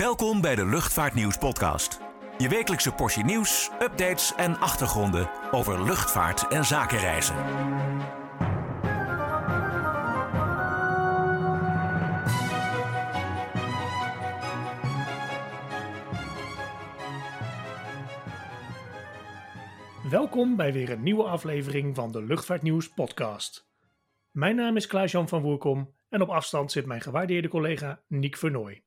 Welkom bij de Luchtvaartnieuws podcast. Je wekelijkse portie nieuws, updates en achtergronden over luchtvaart en zakenreizen. Welkom bij weer een nieuwe aflevering van de Luchtvaartnieuws podcast. Mijn naam is Klaas-Jan van Woerkom en op afstand zit mijn gewaardeerde collega Niek Vernooy.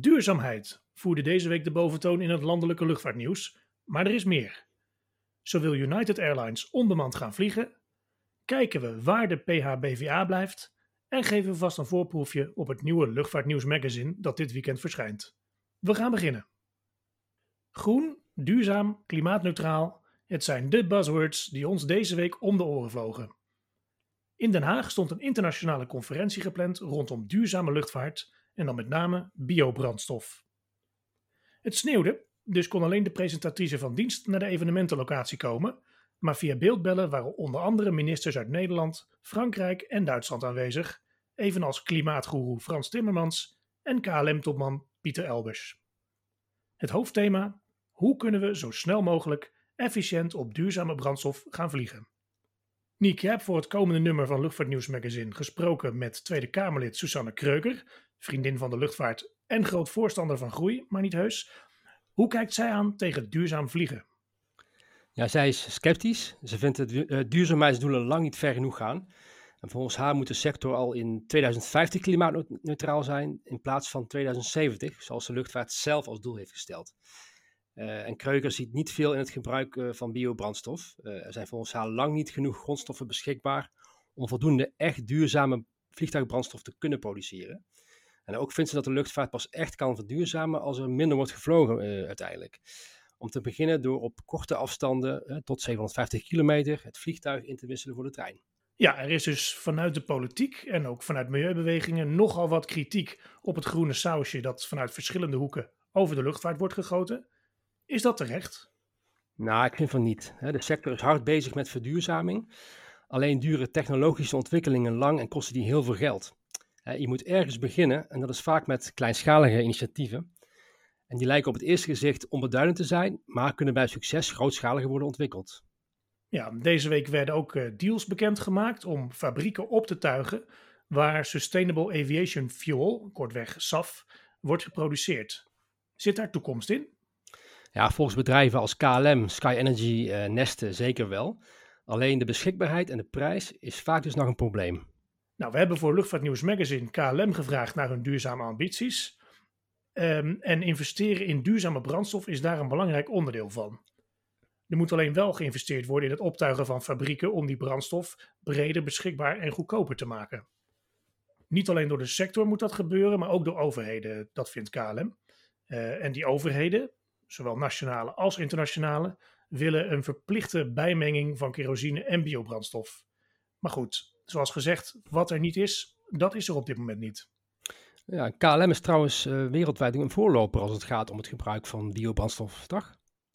Duurzaamheid voerde deze week de boventoon in het landelijke luchtvaartnieuws, maar er is meer. Zo wil United Airlines onbemand gaan vliegen, kijken we waar de PHBVA blijft en geven we vast een voorproefje op het nieuwe Luchtvaartnieuws magazine dat dit weekend verschijnt. We gaan beginnen. Groen, duurzaam, klimaatneutraal, het zijn de buzzwords die ons deze week om de oren vlogen. In Den Haag stond een internationale conferentie gepland rondom duurzame luchtvaart en dan met name biobrandstof. Het sneeuwde, dus kon alleen de presentatrice van dienst naar de evenementenlocatie komen, maar via beeldbellen waren onder andere ministers uit Nederland, Frankrijk en Duitsland aanwezig, evenals klimaatgoeroe Frans Timmermans en KLM-topman Pieter Elbers. Het hoofdthema: hoe kunnen we zo snel mogelijk efficiënt op duurzame brandstof gaan vliegen? Niek, je hebt voor het komende nummer van Luchtvaartnieuws Magazine gesproken met Tweede Kamerlid Susanne Kreuger, vriendin van de luchtvaart en groot voorstander van groei, maar niet heus. Hoe kijkt zij aan tegen duurzaam vliegen? Ja, zij is sceptisch. Ze vindt de uh, duurzaamheidsdoelen lang niet ver genoeg gaan. En volgens haar moet de sector al in 2050 klimaatneutraal zijn in plaats van 2070, zoals de luchtvaart zelf als doel heeft gesteld. Uh, en Kreuger ziet niet veel in het gebruik uh, van biobrandstof. Er zijn volgens haar lang niet genoeg grondstoffen beschikbaar om voldoende echt duurzame vliegtuigbrandstof te kunnen produceren. En ook vindt ze dat de luchtvaart pas echt kan verduurzamen als er minder wordt gevlogen uiteindelijk. Om te beginnen door op korte afstanden, tot 750 kilometer, het vliegtuig in te wisselen voor de trein. Ja, er is dus vanuit de politiek en ook vanuit milieubewegingen nogal wat kritiek op het groene sausje dat vanuit verschillende hoeken over de luchtvaart wordt gegoten. Is dat terecht? Nou, ik vind van niet. De sector is hard bezig met verduurzaming. Alleen duren technologische ontwikkelingen lang en kosten die heel veel geld. Je moet ergens beginnen en dat is vaak met kleinschalige initiatieven. En die lijken op het eerste gezicht onbeduidend te zijn, maar kunnen bij succes grootschaliger worden ontwikkeld. Ja, deze week werden ook uh, deals bekendgemaakt om fabrieken op te tuigen waar Sustainable Aviation Fuel, kortweg SAF, wordt geproduceerd. Zit daar toekomst in? Ja, volgens bedrijven als KLM, Sky Energy, uh, Neste zeker wel. Alleen de beschikbaarheid en de prijs is vaak dus nog een probleem. Nou, we hebben voor Luchtvaartnieuws Magazine KLM gevraagd naar hun duurzame ambities. Um, en investeren in duurzame brandstof is daar een belangrijk onderdeel van. Er moet alleen wel geïnvesteerd worden in het optuigen van fabrieken om die brandstof breder beschikbaar en goedkoper te maken. Niet alleen door de sector moet dat gebeuren, maar ook door overheden, dat vindt KLM. Uh, en die overheden, zowel nationale als internationale, willen een verplichte bijmenging van kerosine en biobrandstof. Maar goed, zoals gezegd, wat er niet is, dat is er op dit moment niet. Ja, KLM is trouwens uh, wereldwijd een voorloper als het gaat om het gebruik van biobrandstof, toch?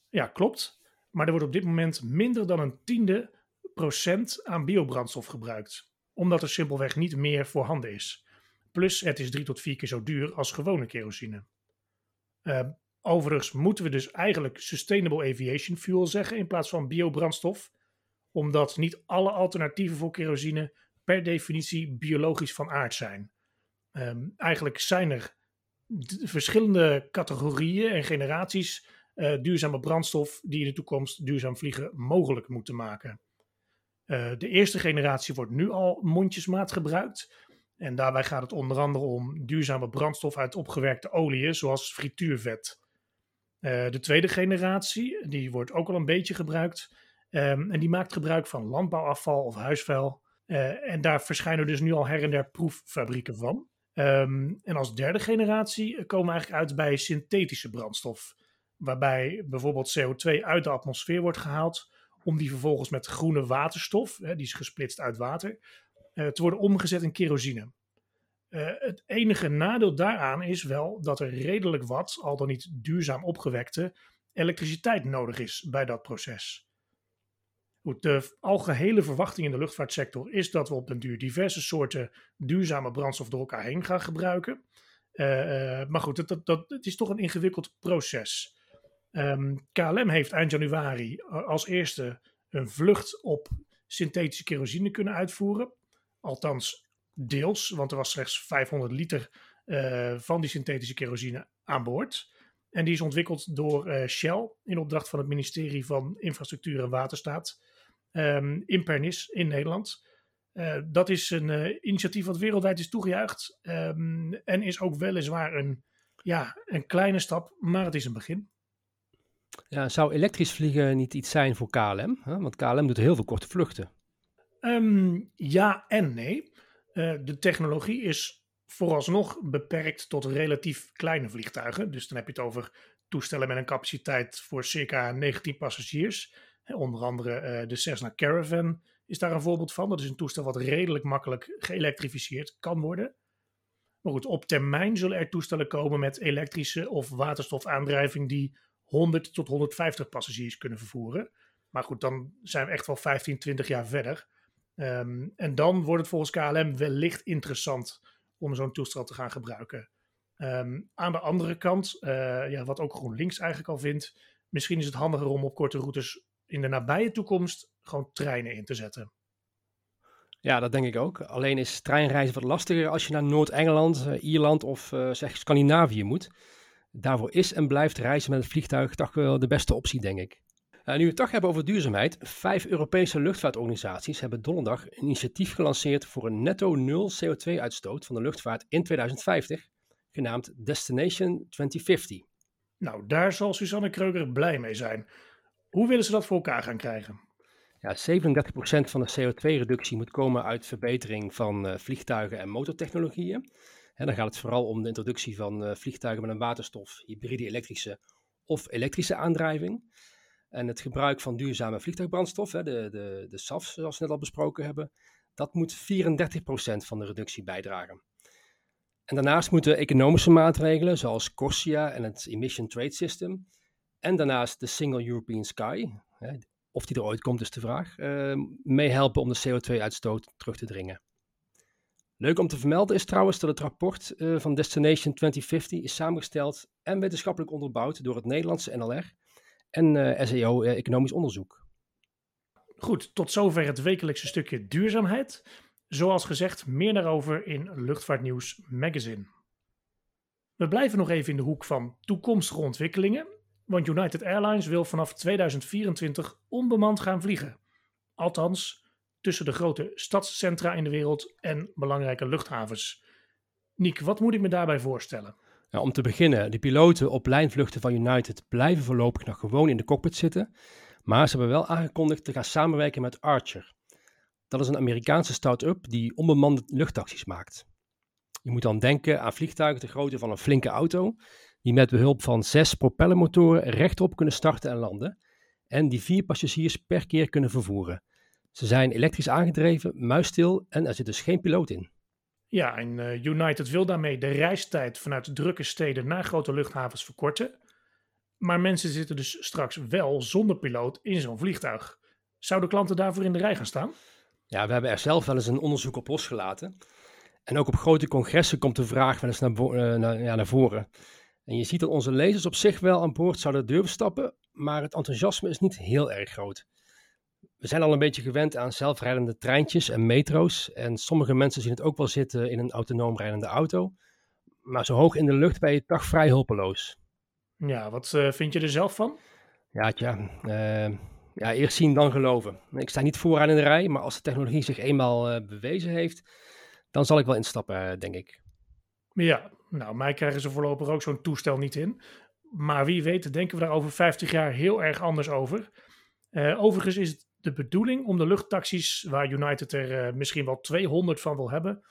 Ja, klopt. Maar er wordt op dit moment minder dan een tiende procent aan biobrandstof gebruikt. Omdat er simpelweg niet meer voorhanden is. Plus het is drie tot vier keer zo duur als gewone kerosine. Uh, Overigens moeten we dus eigenlijk Sustainable Aviation Fuel zeggen in plaats van biobrandstof, omdat niet alle alternatieven voor kerosine per definitie biologisch van aard zijn. Um, eigenlijk zijn er verschillende categorieën en generaties uh, duurzame brandstof die in de toekomst duurzaam vliegen mogelijk moeten maken. Uh, de eerste generatie wordt nu al mondjesmaat gebruikt. En daarbij gaat het onder andere om duurzame brandstof uit opgewerkte oliën, zoals frituurvet. Uh, de tweede generatie, die wordt ook al een beetje gebruikt. Um, en die maakt gebruik van landbouwafval of huisvuil. Uh, en daar verschijnen dus nu al her en der proeffabrieken van. Um, en als derde generatie komen we eigenlijk uit bij synthetische brandstof. Waarbij bijvoorbeeld CO2 uit de atmosfeer wordt gehaald. Om die vervolgens met groene waterstof, hè, die is gesplitst uit water, uh, te worden omgezet in kerosine. Uh, het enige nadeel daaraan is wel dat er redelijk wat, al dan niet duurzaam opgewekte, elektriciteit nodig is bij dat proces. De algehele verwachting in de luchtvaartsector is dat we op den duur diverse soorten duurzame brandstof door elkaar heen gaan gebruiken. maar goed, dat, het is toch een ingewikkeld proces. Ehm, KLM heeft eind januari als eerste een vlucht op synthetische kerosine kunnen uitvoeren. Althans, deels, want er was slechts 500 liter van die synthetische kerosine aan boord. En die is ontwikkeld door Shell in opdracht van het ministerie van Infrastructuur en Waterstaat um, in Pernis in Nederland. Uh, dat is een uh, initiatief wat wereldwijd is toegejuicht um, en is ook weliswaar een, ja, een kleine stap, maar het is een begin. Ja, zou elektrisch vliegen niet iets zijn voor KLM? Hè? Want KLM doet heel veel korte vluchten. Um, ja en nee. Uh, de technologie is vooralsnog beperkt tot relatief kleine vliegtuigen. Dus dan heb je het over toestellen met een capaciteit voor circa 19 passagiers. Onder andere uh, de Cessna Caravan is daar een voorbeeld van. Dat is een toestel wat redelijk makkelijk geëlektrificeerd kan worden. Maar goed, op termijn zullen er toestellen komen met elektrische of waterstofaandrijving die 100 tot 150 passagiers kunnen vervoeren. Maar goed, dan zijn we echt wel 15, 20 jaar verder. Um, en dan wordt het volgens KLM wellicht interessant om zo'n toestel te gaan gebruiken. Um, aan de andere kant, uh, ja, wat ook GroenLinks eigenlijk al vindt, misschien is het handiger om op korte routes in de nabije toekomst gewoon treinen in te zetten. Ja, dat denk ik ook. Alleen is treinreizen wat lastiger als je naar Noord-Engeland, uh, Ierland of uh, zeg Scandinavië moet. Daarvoor is en blijft reizen met het vliegtuig toch wel de beste optie, denk ik. Uh, nu we het toch hebben over duurzaamheid, vijf Europese luchtvaartorganisaties hebben donderdag een initiatief gelanceerd voor een netto nul CO2-uitstoot van de luchtvaart in 2050, genaamd Destination 2050. Nou, daar zal Suzanne Kreuger blij mee zijn. Hoe willen ze dat voor elkaar gaan krijgen? Ja, 37% van de CO2-reductie moet komen uit verbetering van uh, vliegtuigen en motortechnologieën. En dan gaat het vooral om de introductie van uh, vliegtuigen met een waterstof, hybride elektrische of elektrische aandrijving. En het gebruik van duurzame vliegtuigbrandstof, hè, de, de, de SAF zoals we net al besproken hebben, dat moet 34% van de reductie bijdragen. En daarnaast moeten economische maatregelen zoals CORSIA en het Emission Trade System en daarnaast de Single European Sky, of die er ooit komt is de vraag, uh, meehelpen om de CO2-uitstoot terug te dringen. Leuk om te vermelden is trouwens dat het rapport uh, van Destination 2050 is samengesteld en wetenschappelijk onderbouwd door het Nederlandse NLR en uh, SEO Economisch Onderzoek. Goed, tot zover het wekelijkse stukje duurzaamheid. Zoals gezegd, meer daarover in Luchtvaartnieuws Magazine. We blijven nog even in de hoek van toekomstige ontwikkelingen want United Airlines wil vanaf 2024 onbemand gaan vliegen. Althans, tussen de grote stadscentra in de wereld en belangrijke luchthavens. Niek, wat moet ik me daarbij voorstellen? Om te beginnen, de piloten op lijnvluchten van United blijven voorlopig nog gewoon in de cockpit zitten. Maar ze hebben wel aangekondigd te gaan samenwerken met Archer. Dat is een Amerikaanse start-up die onbemande luchttaxis maakt. Je moet dan denken aan vliegtuigen de grootte van een flinke auto, die met behulp van zes propellermotoren rechtop kunnen starten en landen en die vier passagiers per keer kunnen vervoeren. Ze zijn elektrisch aangedreven, muisstil en er zit dus geen piloot in. Ja, en uh, United wil daarmee de reistijd vanuit drukke steden naar grote luchthavens verkorten. Maar mensen zitten dus straks wel zonder piloot in zo'n vliegtuig. Zouden klanten daarvoor in de rij gaan staan? Ja, we hebben er zelf wel eens een onderzoek op losgelaten. En ook op grote congressen komt de vraag wel eens naar, uh, naar, ja, naar voren. En je ziet dat onze lezers op zich wel aan boord zouden durven stappen, maar het enthousiasme is niet heel erg groot. We zijn al een beetje gewend aan zelfrijdende treintjes en metro's. En sommige mensen zien het ook wel zitten in een autonoom rijdende auto. Maar zo hoog in de lucht ben je toch vrij hulpeloos. Ja, wat uh, vind je er zelf van? Ja, tja. Uh, ja, eerst zien dan geloven. Ik sta niet vooraan in de rij, maar als de technologie zich eenmaal uh, bewezen heeft, dan zal ik wel instappen, denk ik. Ja, nou, mij krijgen ze voorlopig ook zo'n toestel niet in. Maar wie weet, denken we daar over 50 jaar heel erg anders over. Uh, overigens is het de bedoeling om de luchttaxis, waar United er uh, misschien wel 200 van wil hebben,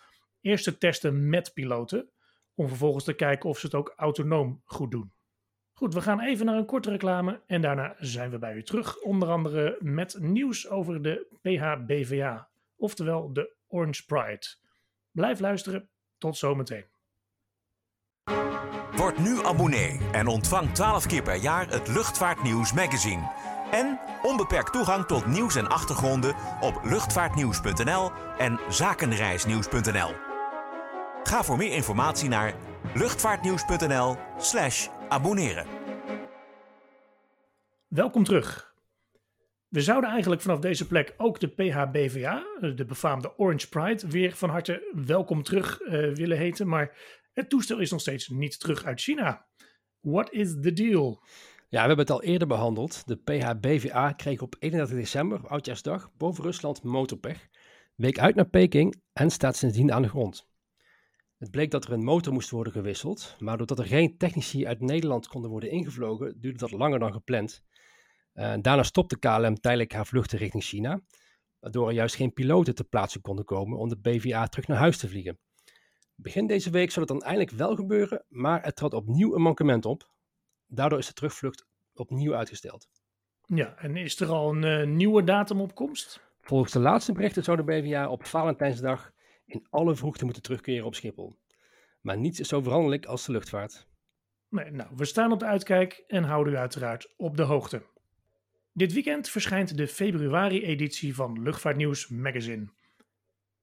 eerst te testen met piloten. Om vervolgens te kijken of ze het ook autonoom goed doen. Goed, we gaan even naar een korte reclame en daarna zijn we bij u terug. Onder andere met nieuws over de PHBVA, oftewel de Orange Pride. Blijf luisteren, tot zometeen. Word nu abonnee en ontvang 12 keer per jaar het Luchtvaartnieuws magazine. En onbeperkt toegang tot nieuws en achtergronden op luchtvaartnieuws.nl en zakenreisnieuws.nl. Ga voor meer informatie naar luchtvaartnieuws.nl/slash abonneren. Welkom terug. We zouden eigenlijk vanaf deze plek ook de PHBVA, de befaamde Orange Pride, weer van harte welkom terug uh, willen heten. Maar het toestel is nog steeds niet terug uit China. What is the deal? Ja, we hebben het al eerder behandeld. De PHBVA kreeg op 31 december, oudjaarsdag, boven Rusland motorpech. Week uit naar Peking en staat sindsdien aan de grond. Het bleek dat er een motor moest worden gewisseld, maar doordat er geen technici uit Nederland konden worden ingevlogen, duurde dat langer dan gepland. Uh, daarna stopte KLM tijdelijk haar vluchten richting China, waardoor er juist geen piloten ter plaatse konden komen om de BVA terug naar huis te vliegen. Begin deze week zou het dan eindelijk wel gebeuren, maar er trad opnieuw een mankement op. Daardoor is de terugvlucht opnieuw uitgesteld. Ja, en is er al een uh, nieuwe datum op komst? Volgens de laatste berichten zou de BVA op Valentijnsdag in alle vroegte moeten terugkeren op Schiphol. Maar niets is zo veranderlijk als de luchtvaart. Nee, nou, we staan op de uitkijk en houden u uiteraard op de hoogte. Dit weekend verschijnt de februari-editie van Luchtvaartnieuws Magazine.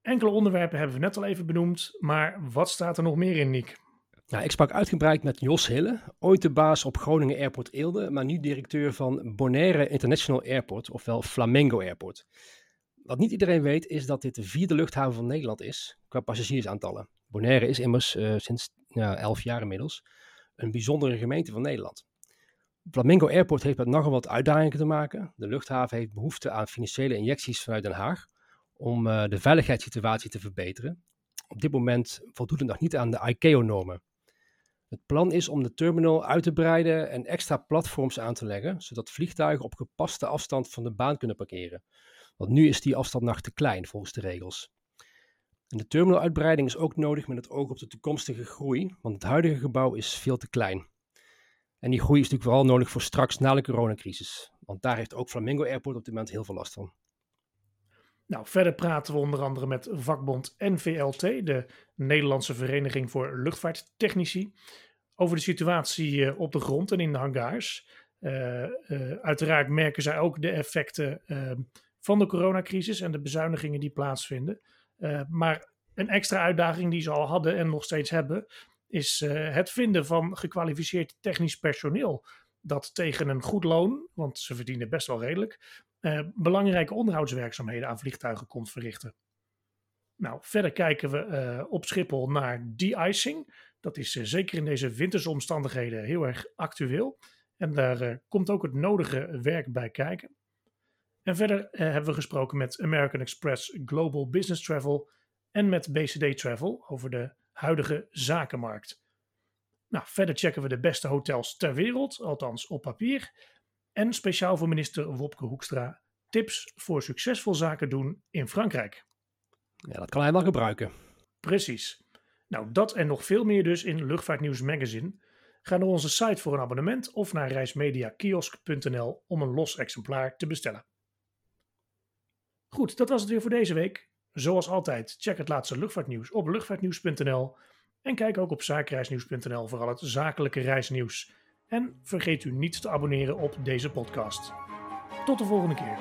Enkele onderwerpen hebben we net al even benoemd, maar wat staat er nog meer in, Nick? Nou, ik sprak uitgebreid met Jos Hille, ooit de baas op Groningen Airport Eelde, maar nu directeur van Bonaire International Airport, ofwel Flamengo Airport. Wat niet iedereen weet is dat dit de vierde luchthaven van Nederland is qua passagiersaantallen. Bonaire is immers uh, sinds ja, elf jaar inmiddels een bijzondere gemeente van Nederland. Flamingo Airport heeft met nogal wat uitdagingen te maken. De luchthaven heeft behoefte aan financiële injecties vanuit Den Haag om uh, de veiligheidssituatie te verbeteren. Op dit moment voldoet het nog niet aan de ICAO-normen. Het plan is om de terminal uit te breiden en extra platforms aan te leggen, zodat vliegtuigen op gepaste afstand van de baan kunnen parkeren. Want nu is die afstand nog te klein volgens de regels. En de terminaluitbreiding is ook nodig met het oog op de toekomstige groei, want het huidige gebouw is veel te klein. En die groei is natuurlijk vooral nodig voor straks na de coronacrisis, want daar heeft ook Flamingo Airport op dit moment heel veel last van. Nou, verder praten we onder andere met vakbond NVLT, de Nederlandse Vereniging voor Luchtvaarttechnici, over de situatie eh, op de grond en in de hangars. Uh, uh, uiteraard merken zij ook de effecten ehm, van de coronacrisis en de bezuinigingen die plaatsvinden. Maar een extra uitdaging die ze al hadden en nog steeds hebben, is het vinden van gekwalificeerd technisch personeel. Dat tegen een goed loon, want ze verdienen best wel redelijk, uh, belangrijke onderhoudswerkzaamheden aan vliegtuigen komt verrichten. Nou, verder kijken we op Schiphol naar de-icing. Dat is zeker in deze winterse omstandigheden heel erg actueel. En daar komt ook het nodige werk bij kijken. En verder eh, hebben we gesproken met American Express Global Business Travel en met BCD Travel over de huidige zakenmarkt. Nou, verder checken we de beste hotels ter wereld, althans op papier. En speciaal voor minister Wopke Hoekstra tips voor succesvol zaken doen in Frankrijk. Ja, dat kan hij wel gebruiken. Precies. Nou, dat en nog veel meer dus in Luchtvaartnieuws Magazine. Ga naar onze site voor een abonnement of naar reismediakiosk.nl om een los exemplaar te bestellen. Goed, dat was het weer voor deze week. Zoals altijd, check het laatste luchtvaartnieuws op luchtvaartnieuws.nl en kijk ook op zaakreisnieuws.nl voor al het zakelijke reisnieuws. En vergeet u niet te abonneren op deze podcast. Tot de volgende keer.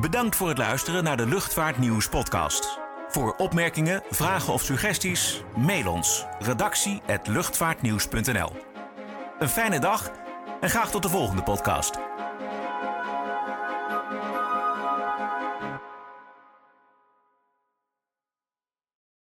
Bedankt voor het luisteren naar de Luchtvaartnieuws podcast. Voor opmerkingen, vragen of suggesties, mail ons redactie@luchtvaartnieuws.nl. Een fijne dag en graag tot de volgende podcast.